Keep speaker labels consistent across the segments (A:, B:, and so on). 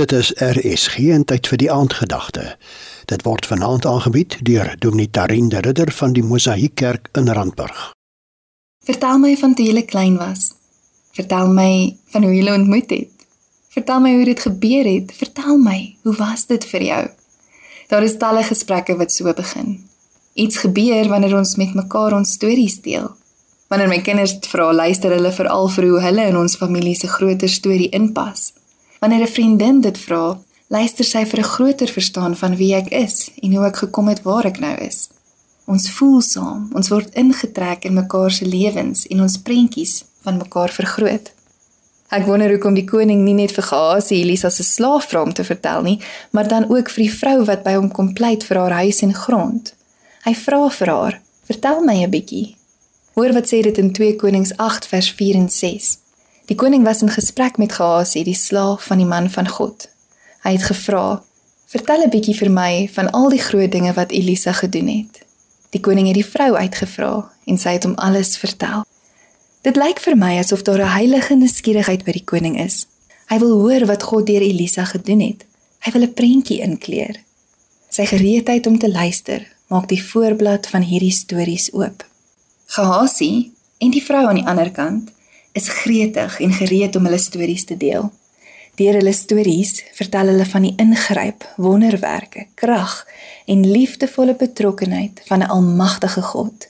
A: Dit is RSG en tyd vir die aandgedagte. Dit word vanaand aangebied deur Dominee Tarin de Ridder van die Mosaïek Kerk in Randburg.
B: Vertel my van toe jy klein was. Vertel my van hoe jy ontmoet het. Vertel my hoe dit gebeur het. Vertel my, hoe was dit vir jou? Daar is talle gesprekke wat so begin. Iets gebeur wanneer ons met mekaar ons stories deel. Wanneer my kinders vra, luister hulle veral vir hoe hulle in ons familie se groter storie inpas. Wanneer 'n vriendin dit vra, luister sy vir 'n groter verstaan van wie ek is en hoe ek gekom het waar ek nou is. Ons voel saam, ons word ingetrek in mekaar se lewens en ons prentjies van mekaar vergroot. Ek wonder hoekom die koning nie net vir Gehasie Elisa se slaaf vra om te vertel nie, maar dan ook vir die vrou wat by hom kom pleit vir haar huis en grond. Hy vra vir haar: "Vertel my 'n bietjie." Hoor wat sê dit in 2 Konings 8 vers 4 en 6. Die koning was in gesprek met Gehasie, die slaaf van die man van God. Hy het gevra: "Vertel 'n bietjie vir my van al die groot dinge wat Elisa gedoen het." Die koning het die vrou uitgevra en sy het hom alles vertel. Dit lyk vir my asof daar 'n heilige nuuskierigheid by die koning is. Hy wil hoor wat God deur Elisa gedoen het. Hy wil 'n prentjie inkleer. Sy gereedheid om te luister maak die voorblad van hierdie stories oop. Gehasie en die vrou aan die ander kant is gretig en gereed om hulle stories te deel. Deur hulle stories vertel hulle van die ingryp, wonderwerke, krag en liefdevolle betrokkenheid van 'n almagtige God.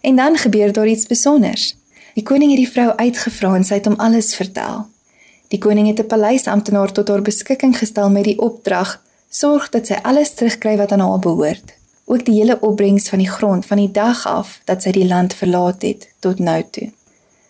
B: En dan gebeur daar iets spesiaals. Die koning het die vrou uitgevra en sy het hom alles vertel. Die koning het 'n paleisamptenaar tot haar beskikking gestel met die opdrag: "Sorg dat sy alles terugkry wat aan haar behoort." Ook die hele opbrengs van die grond van die dag af dat sy die land verlaat het tot nou toe.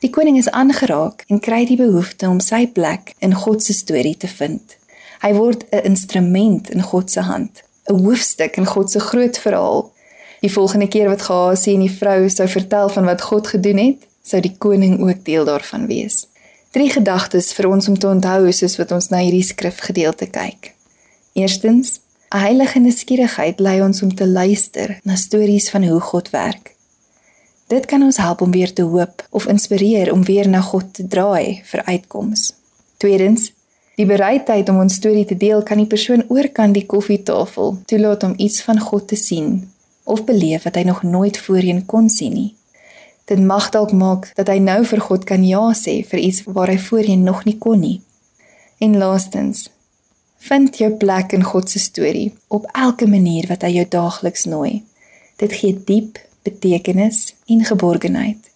B: Die koning is aangeraak en kry die behoefte om sy plek in God se storie te vind. Hy word 'n instrument in God se hand, 'n hoofstuk in God se groot verhaal. Die volgende keer wat Gehasie en die vrou sou vertel van wat God gedoen het, sou die koning ook deel daarvan wees. Drie gedagtes vir ons om te onthou soos wat ons na hierdie skrifgedeelte kyk. Eerstens, 'n heilige nuuskierigheid lei ons om te luister na stories van hoe God werk. Dit kan ons help om weer te hoop of inspireer om weer na God te draai vir uitkoms. Tweedens, die bereidheid om ons storie te deel kan die persoon oorkant die koffietafel toelaat om iets van God te sien of beleef wat hy nog nooit voorheen kon sien nie. Dit mag dalk maak dat hy nou vir God kan ja sê vir iets waar hy voorheen nog nie kon nie. En laastens, vind jou plek in God se storie op elke manier wat hy jou daagliks nooi. Dit gee diep betekenis en geborgenheid.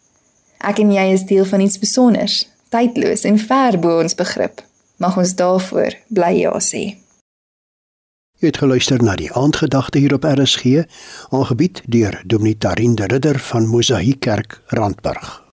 B: Ek en jy is deel van iets spesiaals, tydloos en ver bo ons begrip. Mag ons daarvoor bly ja sê.
A: Jy het geluister na die aandgedagte hier op RSG, aangebied deur Dominee Tarin de Ridder van Mosaïek Kerk, Randburg.